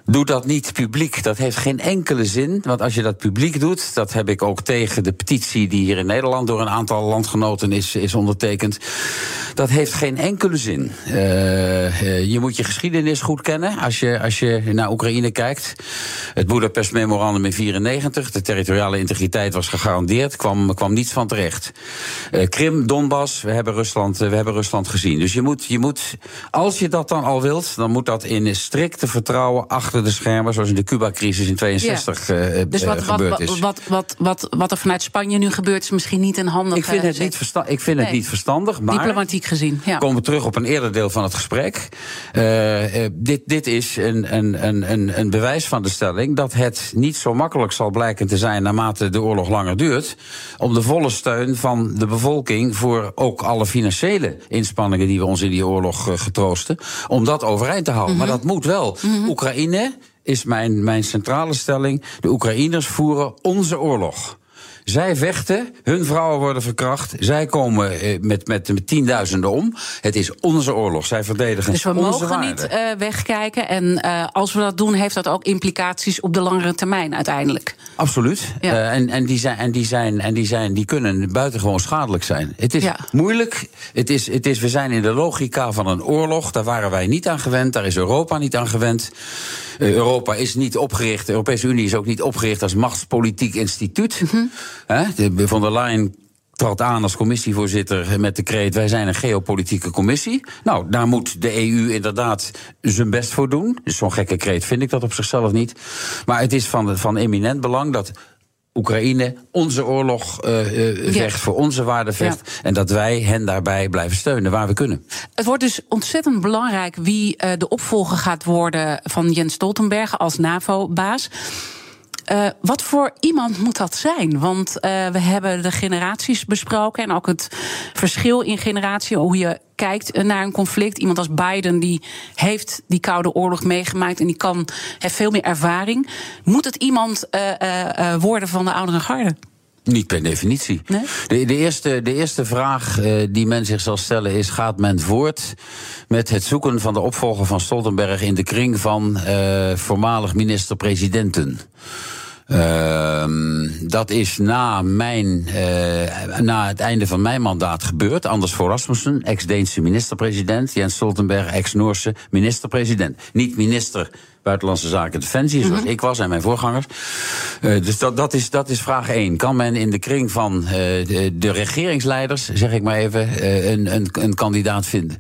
Doe dat niet publiek. Dat heeft geen enkele zin. Want als je dat publiek doet, dat heb ik ook tegen de petitie die hier in Nederland door een aantal landgenoten is, is ondertekend. Dat heeft geen enkele zin. Uh, je moet je geschiedenis goed kennen als je, als je naar Oekraïne kijkt. Het Budapest Memorandum in 94, de territoriale integriteit was gegarandeerd, kwam, kwam niets van terecht. Uh, Krim, Donbass, we hebben Rusland, we hebben Rusland gezien. Dus je moet, je moet, als je dat dan al wilt, dan moet dat in strikte vertrouwen achter de schermen, zoals in de Cuba-crisis in 62 ja. uh, dus wat, gebeurd wat, is. Wat, wat, wat, wat er vanuit Spanje nu gebeurt, is misschien niet een handig. Ik vind het, niet, versta ik vind nee. het niet verstandig, maar. Diplomatiek gezien. Ja. Komen we terug op een eerder deel van het gesprek. Uh, uh, dit, dit is een, een, een, een bewijs van de stelling dat het niet zo makkelijk zal blijken te zijn naarmate de oorlog langer duurt. om de volle steun van de bevolking voor ook alle financiële inspanningen die we ons in die oorlog getroosten. om dat overeind te houden. Mm -hmm. Maar dat moet wel. Mm -hmm. Oekraïne is mijn, mijn centrale stelling. De Oekraïners voeren onze oorlog. Zij vechten, hun vrouwen worden verkracht. Zij komen met, met, met tienduizenden om. Het is onze oorlog. Zij verdedigen Dus we onze mogen waarden. niet uh, wegkijken. En uh, als we dat doen, heeft dat ook implicaties op de langere termijn uiteindelijk. Absoluut. Ja. Uh, en, en, die zijn, en, die zijn, en die zijn, die kunnen buitengewoon schadelijk zijn. Het is ja. moeilijk. Het is, het is, we zijn in de logica van een oorlog. Daar waren wij niet aan gewend. Daar is Europa niet aan gewend. Europa is niet opgericht, de Europese Unie is ook niet opgericht als machtspolitiek instituut. Mm -hmm. De von der Leyen trad aan als commissievoorzitter met de kreet: wij zijn een geopolitieke commissie. Nou, daar moet de EU inderdaad zijn best voor doen. Dus zo'n gekke kreet vind ik dat op zichzelf niet. Maar het is van, van eminent belang dat Oekraïne onze oorlog uh, uh, vecht, ja. voor onze waarden vecht. Ja. En dat wij hen daarbij blijven steunen waar we kunnen. Het wordt dus ontzettend belangrijk wie uh, de opvolger gaat worden van Jens Stoltenberg als NAVO-baas. Uh, wat voor iemand moet dat zijn? Want uh, we hebben de generaties besproken en ook het verschil in generatie, hoe je kijkt naar een conflict. Iemand als Biden die heeft die Koude Oorlog meegemaakt en die kan, heeft veel meer ervaring. Moet het iemand uh, worden van de oudere garde? Niet per definitie. Nee? De, de, eerste, de eerste vraag uh, die men zich zal stellen is: gaat men voort met het zoeken van de opvolger van Stoltenberg in de kring van uh, voormalig minister-presidenten? Uh, dat is na, mijn, uh, na het einde van mijn mandaat gebeurd. Anders voor Rasmussen, ex-Deense minister-president. Jens Stoltenberg, ex-Noorse minister-president. Niet minister Buitenlandse Zaken Defensie, zoals mm -hmm. ik was en mijn voorgangers. Uh, dus dat, dat, is, dat is vraag één. Kan men in de kring van uh, de, de, regeringsleiders, zeg ik maar even, uh, een, een, een, kandidaat vinden?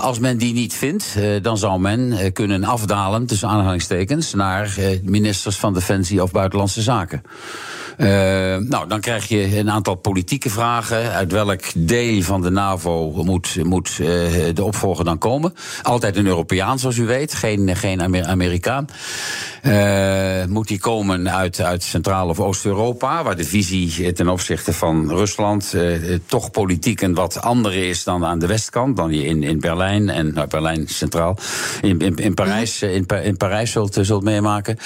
als men die niet vindt, dan zou men kunnen afdalen, tussen aanhalingstekens, naar ministers van Defensie of Buitenlandse Zaken. Uh, nou, dan krijg je een aantal politieke vragen. Uit welk deel van de NAVO moet, moet uh, de opvolger dan komen? Altijd een Europeaan, zoals u weet, geen, geen Amer Amerikaan. Uh, moet die komen uit, uit Centraal- of Oost-Europa, waar de visie ten opzichte van Rusland toch politiek een wat andere is dan aan de westkant, dan je in, in Berlijn en nou, Berlijn centraal, in, in, in Parijs, in, in Parijs zult, zult meemaken.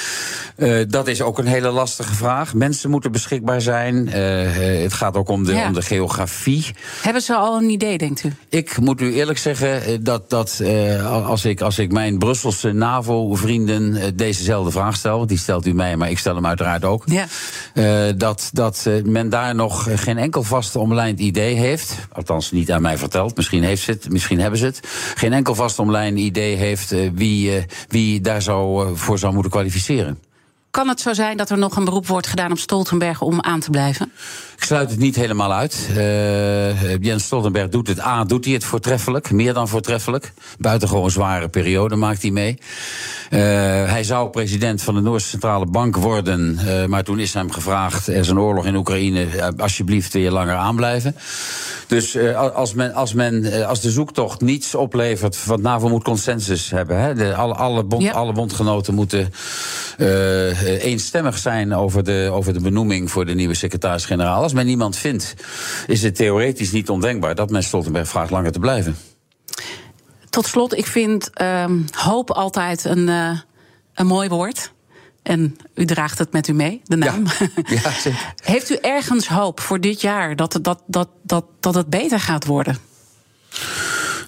dat is ook een hele lastige vraag. Mensen moeten beschikbaar zijn. Het gaat ook om de, ja. om de geografie. Hebben ze al een idee, denkt u? Ik moet u eerlijk zeggen dat, dat als, ik, als ik mijn Brusselse NAVO-vrienden uh, dezezelfde vraag die stelt u mij, maar ik stel hem uiteraard ook, ja. dat, dat men daar nog geen enkel vast omlijnd idee heeft, althans niet aan mij verteld, misschien, heeft ze het, misschien hebben ze het, geen enkel vast omlijnd idee heeft wie, wie daar zou, voor zou moeten kwalificeren. Kan het zo zijn dat er nog een beroep wordt gedaan op Stoltenberg om aan te blijven? Ik sluit het niet helemaal uit. Uh, Jens Stoltenberg doet het. A, doet hij het voortreffelijk. Meer dan voortreffelijk. Buitengewoon zware periode maakt hij mee. Uh, hij zou president van de Noorse Centrale Bank worden. Uh, maar toen is hem gevraagd: er is een oorlog in Oekraïne. alsjeblieft, wil je langer aanblijven. Dus als, men, als, men, als de zoektocht niets oplevert. Want NAVO moet consensus hebben. Hè? De, alle, alle, bond, ja. alle bondgenoten moeten eenstemmig zijn over de, over de benoeming voor de nieuwe secretaris-generaal als men niemand vindt, is het theoretisch niet ondenkbaar dat men Stoltenberg vraagt langer te blijven. Tot slot, ik vind um, hoop altijd een, uh, een mooi woord. En u draagt het met u mee, de naam. Ja, ja zeker. Heeft u ergens hoop voor dit jaar dat, dat, dat, dat, dat het beter gaat worden?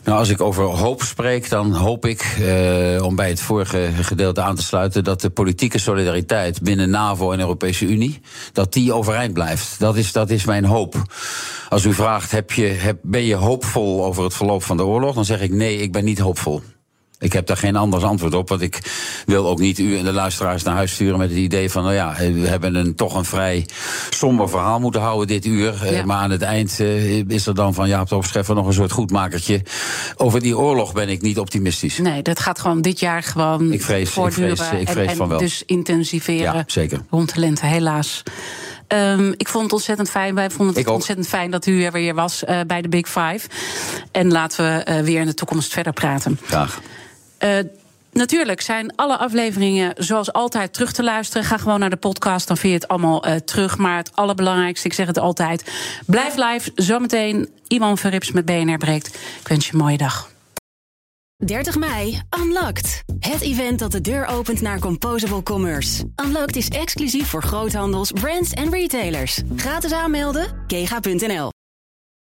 Nou, als ik over hoop spreek, dan hoop ik, eh, om bij het vorige gedeelte aan te sluiten, dat de politieke solidariteit binnen NAVO en Europese Unie, dat die overeind blijft. Dat is, dat is mijn hoop. Als u vraagt, heb je, heb, ben je hoopvol over het verloop van de oorlog? Dan zeg ik nee, ik ben niet hoopvol. Ik heb daar geen anders antwoord op. Want ik wil ook niet u en de luisteraars naar huis sturen met het idee van, nou ja, we hebben een, toch een vrij somber verhaal moeten houden dit uur. Ja. Maar aan het eind uh, is er dan van Jaap de Scheffer nog een soort goedmakertje. Over die oorlog ben ik niet optimistisch. Nee, dat gaat gewoon dit jaar gewoon ik vrees, voortduren. Ik vrees, ik vrees en, van wel. dus intensiveren ja, zeker. rond de lente, helaas. Um, ik vond het ontzettend fijn. Wij vonden het ontzettend fijn dat u er weer was uh, bij de Big Five. En laten we uh, weer in de toekomst verder praten. Graag. Uh, Natuurlijk zijn alle afleveringen zoals altijd terug te luisteren. Ga gewoon naar de podcast, dan vind je het allemaal uh, terug. Maar het allerbelangrijkste, ik zeg het altijd... blijf live, zometeen Iman Verrips met BNR breekt. Ik wens je een mooie dag. 30 mei, Unlocked. Het event dat de deur opent naar Composable Commerce. Unlocked is exclusief voor groothandels, brands en retailers. Gratis aanmelden, kega.nl.